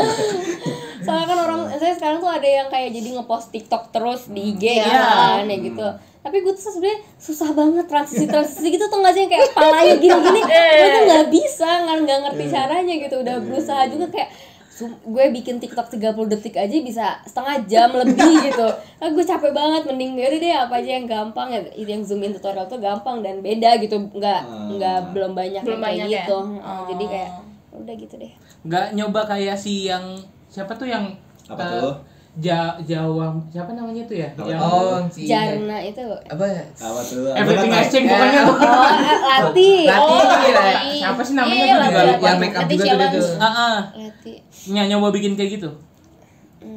soalnya kan orang saya sekarang tuh ada yang kayak jadi ngepost TikTok terus di IG Iya. gitu kan ya gitu tapi gue tuh sebenarnya susah banget transisi transisi gitu tuh nggak sih? Yang kayak palanya gini-gini. Gue tuh nggak bisa nggak nggak ngerti caranya gitu. Udah berusaha juga kayak gue bikin TikTok 30 detik aja bisa setengah jam lebih gitu. Nah, gue capek banget mending yaudah deh apa aja yang gampang ya. Itu yang zoom in tutorial tuh gampang dan beda gitu. Nggak Hmm. nggak belum banyak Belum yang kayak banyak ya? gitu Oh. jadi kayak udah gitu deh. Nggak nyoba kayak si yang siapa tuh yang Apa eh, tuh? Ja, Jawa siapa namanya tuh ya yang Oh, si Jarna itu apa ya? Apa tuh? everything I change pokoknya Eh, tuh oh Lati Lati Oh, iya. Lati. Siapa sih namanya Iya, tuh Lati, juga. Yang make up juga tuh, challenge. tuh. ah ah. Lati Ny- nyoba bikin kayak gitu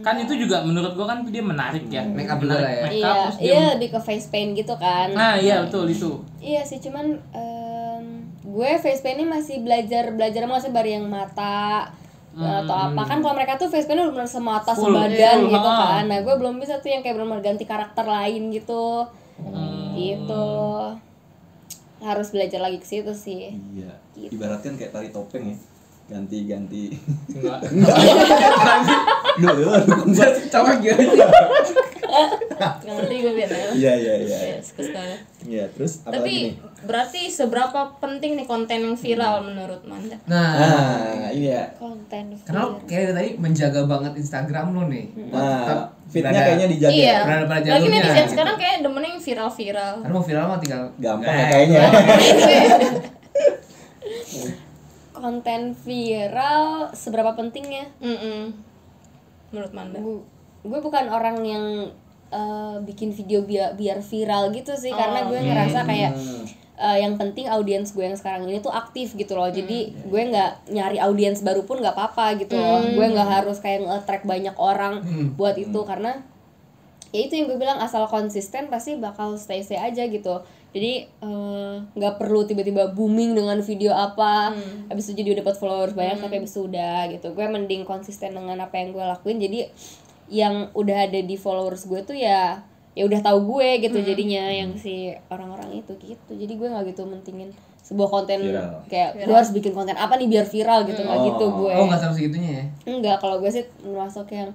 kan itu juga menurut gua kan dia menarik ya Make up juga lah ya. Make up, iya iya lebih ke face paint gitu kan nah iya betul itu Iya sih, cuman gue face paint ini masih belajar belajar masih baru yang mata atau apa kan kalau mereka tuh face paint benar semata Hmm. Full, sebadan iya, gitu ha. kan. Nah, gue belum bisa tuh yang kayak benar ganti karakter lain gitu. Hmm. Gitu. Harus belajar lagi ke situ sih. Iya. Gitu. Ibaratkan kayak tari topeng ya. Ganti-ganti. Enggak. Duh, ya, dukung banget. Coba gimana sih? Nggak ngerti gue beda ya Iya, iya, iya. iya. Iya, terus apa lagi tapi nih? berarti seberapa penting nih konten yang viral menurut Manda Nah, Nah, ini ya. Konten karena lo viral. kayak dari tadi menjaga banget Instagram lo nih. Buat tetap Nah, fitnya kayaknya dijaga. iya berada pada lagi jalurnya, netizen gitu. sekarang kayak demen yang viral-viral Karena mau viral mah tinggal Gampang Eh, ya kayaknya. Konten viral seberapa pentingnya? Mm-mm. menurut Manda gue bukan orang yang eh, bikin video biar biar viral gitu sih karena gue ngerasa kayak eh, yang penting audiens gue yang sekarang ini tuh aktif gitu loh. Jadi gue nggak nyari audiens baru pun nggak apa-apa gitu loh. Gue nggak harus kayak nge-track banyak orang buat itu karena ya itu yang gue bilang asal konsisten pasti bakal stay stay aja gitu. Jadi eh, nggak perlu tiba-tiba booming dengan video apa habis itu jadi dapat followers banyak tapi habis itu udah gitu. Gue mending konsisten dengan apa yang gue lakuin. Jadi yang udah ada di followers gue tuh ya ya udah tahu gue gitu jadinya yang si orang-orang itu gitu. Jadi gue nggak gitu mentingin sebuah konten Viral. kayak gue harus bikin konten apa nih biar viral? gitu nggak gitu gue. Oh nggak sampai segitunya ya? Enggak, kalau gue sih masuk yang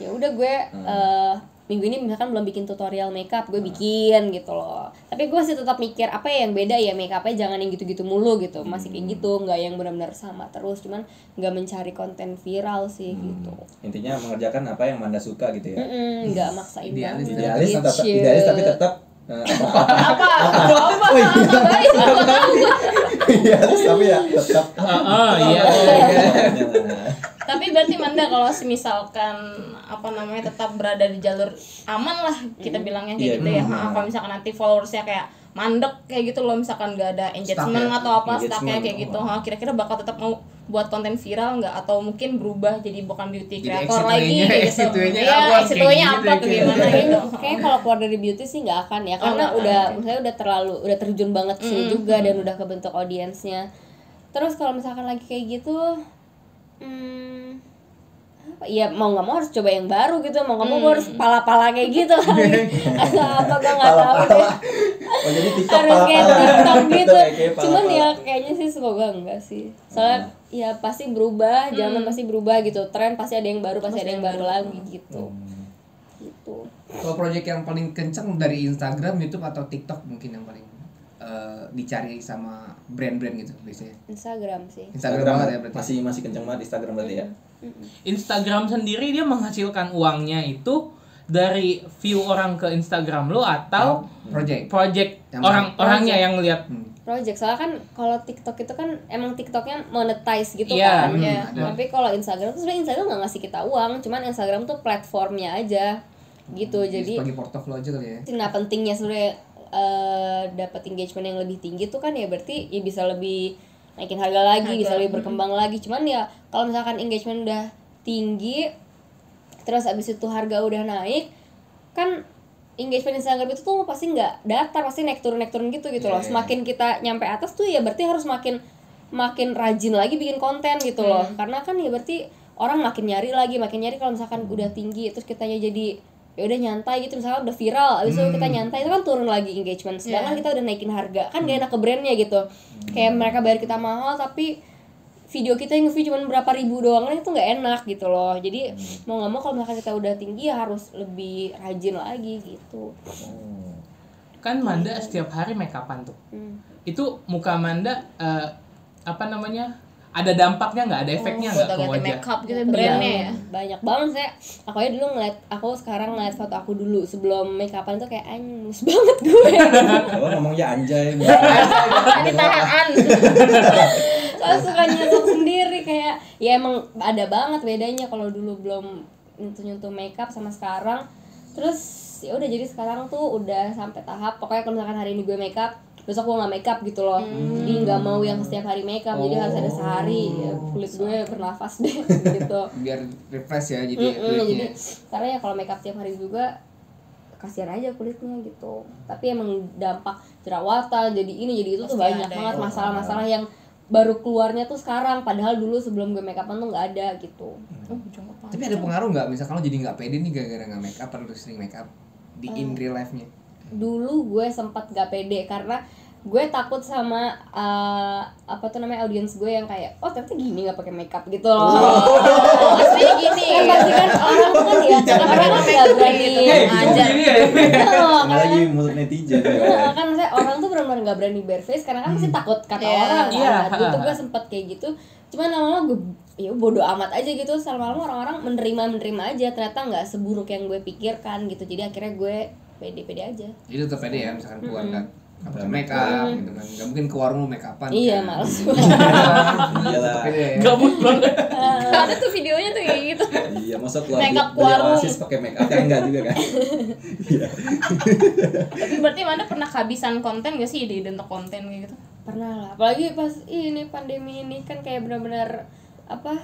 ya udah gue eh, minggu ini misalkan belum bikin tutorial makeup, gue bikin gitu loh. Tapi gue masih tetap mikir apa ya yang beda ya makeupnya jangan yang gitu-gitu mulu gitu, masih kayak gitu, nggak yang benar-benar sama terus, cuman nggak mencari konten viral sih gitu. Intinya mengerjakan apa yang Manda suka gitu ya. Nggak maksain Idealis. Idealis tetap Gitu. idealis tapi tetap eh, apa apa apa apa idealis tapi ya tetap oh iya tapi berarti Manda kalau misalkan apa namanya tetap berada di jalur aman lah kita bilangnya kayak Iya, gitu ya. Ha, kalau misalkan nanti followersnya kayak mandek kayak gitu loh misalkan gak ada engagement ya, atau apa stucknya kayak gitu. Oh. ha, kira-kira bakal tetap mau buat konten viral nggak? Atau mungkin berubah jadi bukan beauty Jadi creator lagi kayak gitu. iya apa, kayak gitu apa ya, tuh kayak gimana gitu. Kayaknya kalau keluar dari beauty sih nggak akan ya karena udah misalnya udah terlalu udah terjun banget sini juga dan udah kebentuk audiensnya. Terus kalau misalkan lagi kayak gitu, hmm, apa? Ya mau nggak mau harus coba yang baru gitu, mau nggak mau gue harus pala-pala kayak gitu kali. Atau apa gue nggak tahu deh. oh jadi TikTok Harus kayak. TikTok gitu. Kayak- kayak Cuman ya kayaknya sih semoga enggak sih. Soalnya ya pasti berubah, zaman pasti berubah gitu. Tren pasti ada yang baru, pasti ada yang baru lagi gitu. Gitu. Kalau project yang paling kenceng dari Instagram, YouTube atau TikTok mungkin yang paling eh, dicari sama brand-brand gitu biasanya. Instagram sih. Instagram, Instagram banget ya berarti. masih masih kenceng banget Instagram berarti ya. Instagram sendiri dia menghasilkan uangnya itu dari view orang ke Instagram lo atau project. project Yang orang-orangnya yang lihat Hmm. project soalnya kan kalau TikTok itu kan emang TikToknya monetize gitu Iya, kan hmm, ya ada. tapi kalau Instagram tuh sebenarnya Instagram nggak ngasih kita uang cuman Instagram tuh platformnya aja gitu jadi sebagai portfolio aja kali ya. nah pentingnya sebenarnya eh, dapat engagement yang lebih tinggi tuh kan ya berarti ya bisa lebih naikin harga lagi Harga, bisa lebih berkembang lagi. Cuman ya kalau misalkan engagement udah tinggi terus abis itu harga udah naik kan engagement Instagram itu tuh pasti nggak datar pasti naik turun naik turun gitu gitu loh. Iya. semakin kita nyampe atas tuh ya berarti harus makin makin rajin lagi bikin konten gitu loh. Karena kan ya berarti orang makin nyari lagi makin nyari kalau misalkan udah tinggi terus kitanya jadi ya udah nyantai gitu misalkan udah viral abis itu kita nyantai itu kan turun lagi engagement sedangkan Iya. kita udah naikin harga kan gak enak ke brandnya gitu. Kayak mereka bayar kita mahal tapi video kita yang nge-view cuma berapa ribu doang kan itu nggak enak gitu loh. Jadi mau nggak mau kalau misalkan kita udah tinggi ya harus lebih rajin lagi gitu. Kan Manda setiap hari make upan tuh. Hmm. itu muka Manda eh, apa namanya ada dampaknya nggak? Ada efeknya buat nggak ke wajah? makeup gitu Iya, brandnya ya? Banyak banget saya aku aja dulu ngeliat aku sekarang ngeliat foto aku dulu sebelum make upan tuh kayak anjing mulus banget gue. Oh ngomong ya anjay. tadi tahan soalnya suka nyentuh sendiri kayak ya emang ada banget bedanya kalau dulu belum nyentuh nyentuh makeup sama sekarang. Terus ya udah jadi sekarang tuh udah sampai tahap pokoknya kalau misalkan hari ini gue makeup besok gue nggak makeup gitu loh jadi nggak mau yang setiap hari makeup jadi harus ada sehari ya, kulit gue bernafas deh gitu biar refresh ya jadi Mm-mm, kulitnya. jadi karena ya kalau makeup tiap hari juga kasihan aja kulitnya gitu tapi emang dampak jerawatan jadi ini jadi itu tuh Pasti banyak ada banget ya. masalah-masalah yang baru keluarnya tuh sekarang padahal dulu sebelum gue makeupan tuh nggak ada gitu Oh, jangka panjang. Tapi ada pengaruh nggak? Misalkan lo jadi nggak pede nih gara-gara nggak make up atau lu sering make up di in real life-nya? Dulu gue sempat gak pede karena gue takut sama uh, apa tuh namanya audiens gue yang kayak oh ternyata gini nggak pakai makeup gitu loh Aslinya gini. kan pasti kan orang tuh kan ya orang makeup nggak berani gitu. Ya? Nggak lagi mulut netizen Nah, kan saya orang tuh benar-benar nggak berani bare face karena kan pasti takut kata Iya. orang kan. Tuh gue sempet kayak gitu. Cuman lama-lama gue ya bodo amat aja gitu. Lama-lama orang-orang menerima menerima aja. Ternyata nggak seburuk yang gue pikirkan gitu. Jadi akhirnya gue pede-pede aja. Jadi tetap pede ya, misalkan keluar nggak nggak pakai make up gitu kan, nggak mungkin ke warung lu make upan. Iya, kan. males. iyalah Pede ya. Gabut banget. Ada tuh videonya tuh kayak gitu. iya masa keluar Make up warung. oasis pakai make up kan enggak juga kan iya Tapi berarti Manda pernah kehabisan konten gak sih ide untuk konten kayak gitu? Pernah lah. Apalagi pas ini pandemi ini kan kayak benar-benar apa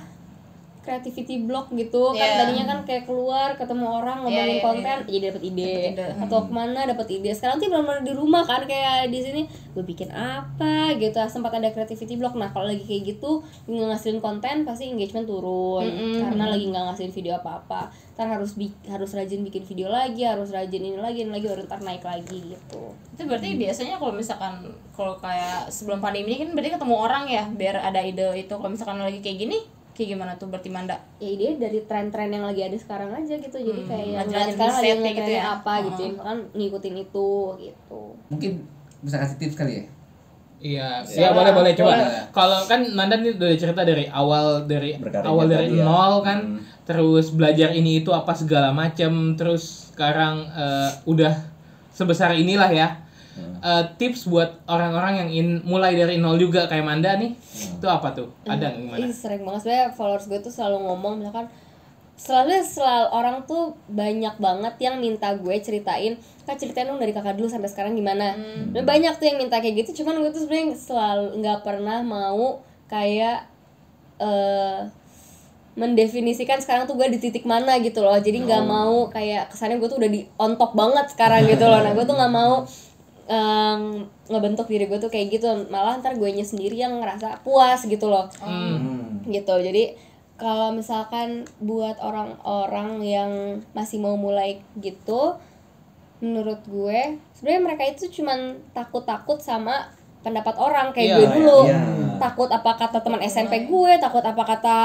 creativity block gitu kan Iya. tadinya kan kayak keluar ketemu orang ngomongin Iya, iya, konten jadi dapat ide. Dapet ide. atau ke mana dapat ide sekarang tuh benar-benar di rumah kan kayak di sini gue bikin apa gitu sempat ada creativity block nah kalau lagi kayak gitu nggak ngasilin konten pasti engagement turun Mm-mm. karena lagi nggak ngasilin video apa-apa ntar harus harus rajin bikin video lagi harus rajin ini lagi ini lagi baru ntar naik lagi gitu Itu berarti biasanya kalau misalkan kalau kayak sebelum pandemi ini kan berarti ketemu orang ya biar ada ide itu. Kalau misalkan lagi kayak gini, kayak gimana tuh berarti Manda? ya ide dari tren-tren yang lagi ada sekarang aja gitu jadi Hmm, kayak yang sekarang lagi gitu ya. apa gitu Hmm. kan ngikutin itu gitu Mungkin bisa kasih tips kali ya. Iya, Iya. boleh boleh coba. Kalau kan Nanda nih udah cerita dari awal dari awal dari tadi ya. nol kan, Hmm. terus belajar ini itu apa segala macam, terus sekarang eh, udah sebesar inilah ya. Hmm. Eh, tips buat orang-orang yang in, mulai dari nol juga kayak Manda nih, itu apa tuh? Ada nggak gimana? Ih, sering banget. Sebenarnya followers gue tuh selalu ngomong misalkan selalu selalu orang tuh banyak banget yang minta gue ceritain kak ceritain dong dari kakak dulu sampai sekarang gimana? Dan banyak tuh yang minta kayak gitu. Cuman gue tuh sebenarnya selalu nggak pernah mau kayak eh mendefinisikan sekarang tuh gue di titik mana gitu loh. Jadi nggak mau kayak kesannya gue tuh udah di on top banget sekarang gitu loh. Nah gue tuh nggak mau em, ngebentuk diri gue tuh kayak gitu malah ntar gue sendiri yang ngerasa puas gitu loh Hmm. gitu jadi kalau misalkan buat orang-orang yang masih mau mulai gitu menurut gue sebenarnya mereka itu cuman takut-takut sama pendapat orang kayak Iya, gue dulu iya. takut apa kata teman SMP gue takut apa kata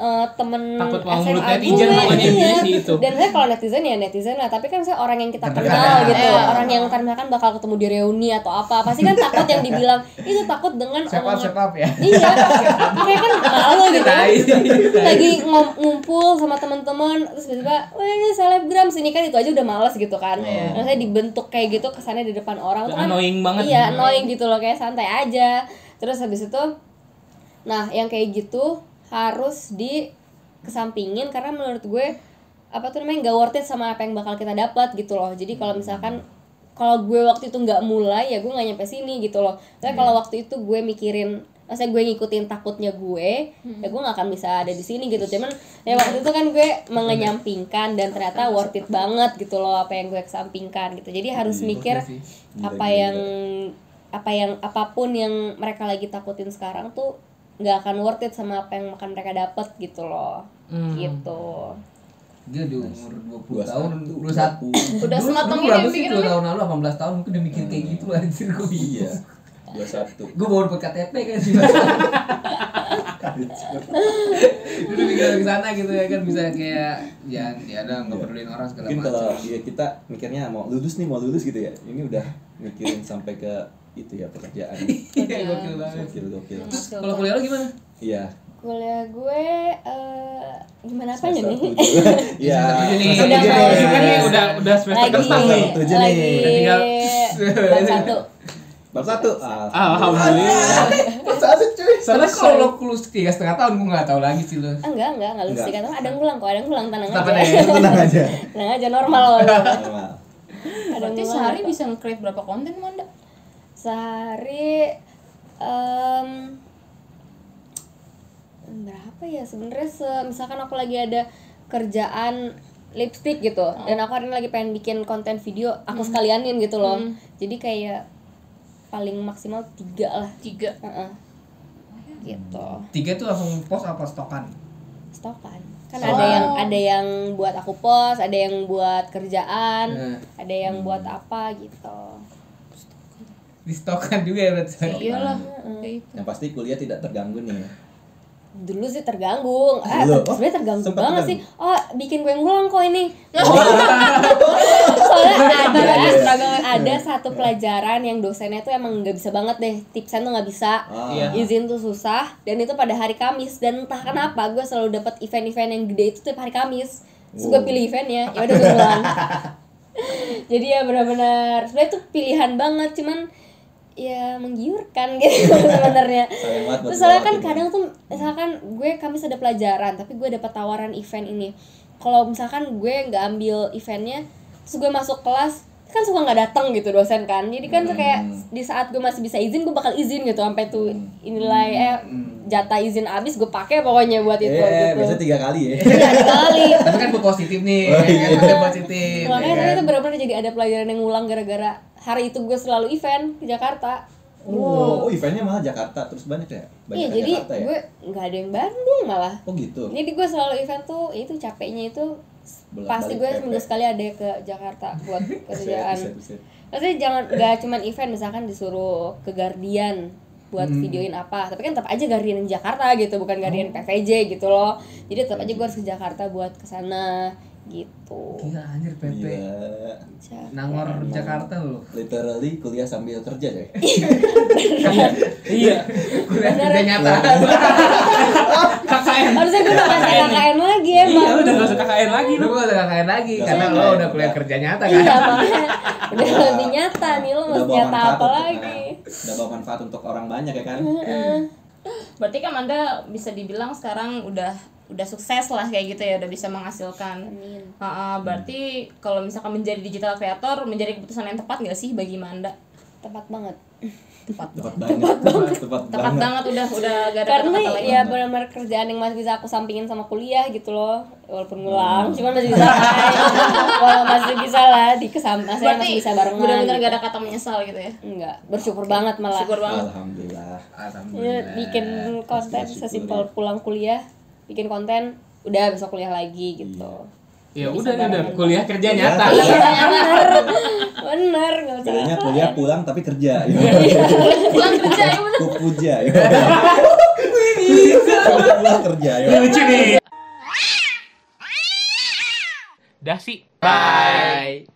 eh, temen Takut mau SMA gue, iya. itu. dan saya kalau netizen ya netizen lah tapi kan saya orang yang kita kenal gitu Iya. orang yang ntar misalkan bakal ketemu di reuni atau apa pasti kan takut yang dibilang itu takut dengan omongan step up ya. iya kayak kan malu gitu lagi ngom- ngumpul sama teman-teman terus tiba-tiba wah ini selebgram sini kan itu aja udah males gitu kan Iya. Nah, saya dibentuk kayak gitu kesannya di depan orang tuh kan Annoying banget. iya annoying gitu loh kayak santai aja terus habis itu nah yang kayak gitu harus di kesampingin karena menurut gue apa tuh namanya nggak worth it sama apa yang bakal kita dapat gitu loh jadi kalau misalkan kalau gue waktu itu nggak mulai ya gue nggak nyampe sini gitu loh tapi kalau waktu itu gue mikirin Maksudnya gue ngikutin takutnya gue, ya gue gak akan bisa ada di sini gitu. Cuman ya waktu itu kan gue mengenyampingkan dan ternyata worth it banget gitu loh apa yang gue kesampingkan gitu. Jadi harus mikir sih. apa yang apa yang apa pun yang mereka lagi takutin sekarang tuh nggak akan worth it sama apa yang akan mereka dapat gitu loh. Hmm. Gitu. Dia di umur 20 21, tahun, 21. Udah Dulu- sematang dulu ini berapa sih. 2 tahun lalu 18 tahun mungkin udah mikir kayak gitu anjir gue iya dua satu Gue baru buat KTP kan sih. Udah mikir ke sana gitu ya kan bisa kayak ya ya ada nggak peduliin orang segala mungkin kalau macam. ya kita mikirnya mau lulus nih mau lulus gitu ya ini udah mikirin sampai ke itu ya pekerjaan Iya gokil banget. gokil gokil Terus kalau kuliah lo gimana? iya Kuliah gue eh gimana apanya semester nih? iya tujuh nih. Udah skripsi. udah udah semester lagi keempat nih. tujuh nih. lagi Udah tinggal- bab satu. bab satu Alhamdulillah. satu cuy Tapi kalau lo kulus tiga setengah tahun gue nggak tahu lagi sih lo. Ah, enggak enggak enggak lulus sih kan ada ngulang kok ada ngulang tenang aja ya? tenang aja tenang aja normal loh normal ada Berarti sehari bisa nge-create berapa konten Manda? Sehari em, berapa ya sebenarnya? Se- misalkan aku lagi ada kerjaan lipstick gitu dan aku hari ini lagi pengen bikin konten video aku sekalianin gitu loh. Jadi kayak paling maksimal tiga lah. Tiga? Heeh. gitu. Tiga tuh langsung post apa stokan? stokan. Kan ada yang ada yang buat aku post ada yang buat kerjaan Hmm. ada yang buat apa gitu Di stokan juga ya berarti. iyalah Heeh. kayak gitu. Yang pasti kuliah tidak terganggu nih. dulu sih terganggu eh Dulu? Oh, sebenarnya terganggu sempat banget terganggu. sih oh bikin gue ngulang kok ini Oh. soalnya ada Iya. ada satu pelajaran yang dosennya tuh emang nggak bisa banget deh tipsnya tuh nggak bisa Ah. Iya. izin tuh susah dan itu pada hari Kamis dan entah kenapa gue selalu dapat event-event yang gede itu tiap hari Kamis terus gue pilih eventnya ya udah gue ngulang jadi ya benar-benar sebenarnya itu pilihan banget cuman ya menggiurkan gitu sebenarnya terus soalnya kan ya. kadang tuh misalkan gue Kamis ada pelajaran tapi gue dapat tawaran event ini kalau misalkan gue nggak ambil eventnya terus gue masuk kelas kan suka nggak datang gitu dosen kan jadi kan tuh kayak di saat gue masih bisa izin gue bakal izin gitu sampai tuh nilai eh jatah izin abis gue pakai pokoknya buat itu Eh, gitu biasanya tiga kali ya. Iya, ada kali Tapi kan gue positif nih. Oh, iya. kan positif. makanya ya tapi kan? itu benar-benar jadi ada pelajaran yang ngulang gara-gara hari itu gue selalu event ke Jakarta Oh, oh, eventnya malah Jakarta terus banyak ya? Banyak iya jadi Jakarta ya? gue nggak ada yang Bandung malah Oh gitu. jadi gue selalu event tuh itu capeknya itu pasti gue seminggu sekali ada ke Jakarta buat kerjaan maksudnya jangan nggak cuman event misalkan disuruh ke Guardian buat videoin apa tapi kan tetap aja Guardian di Jakarta gitu bukan Guardian PVJ gitu loh jadi tetap aja gue harus ke Jakarta buat ke sana gitu Gila anjir PP. Gila. Nangor Jakarta lu. Literally kuliah sambil kerja coy. Iya. Kuliah Bener. kerja nyata. KKN. harusnya gue udah kasih KKN lagi Iya, emang. udah gak usah KKN lagi Lu. Gak usah KKN lagi Gak karena usah lo udah kuliah kerja nyata kan. iya udah lebih nyata nih lo Udah bawa nyata apa lagi. Udah bawa manfaat untuk orang banyak ya kan? Heeh. berarti kan anda bisa dibilang sekarang udah udah sukses lah kayak gitu ya udah bisa menghasilkan. Amin. Ha-ha, berarti kalau misalkan menjadi digital creator menjadi keputusan yang tepat nggak sih bagi Manda tepat banget tepat Tepat banget. Tepat banget. Tepat tepat banget udah udah gak ada karena lain ya benar-benar kerjaan yang masih bisa aku sampingin sama kuliah gitu loh walaupun ngulang cuman masih bisa kalau masih bisa lah di kesam masih berarti masih bisa barengan benar-benar gitu. gak ada kata menyesal gitu ya enggak bersyukur banget malah syukur banget Alhamdulillah. Ya, Alhamdulillah. bikin konten sesimpel ya. pulang kuliah bikin konten udah besok kuliah lagi gitu Ya udah nih udah kuliah kerja Iya. nyata. iya bener bener usah kuliah pulang tapi kerja. pulang kerja ya bener Kupuja. Pulang kerja. ya. Lucu nih. Dah sih. Bye.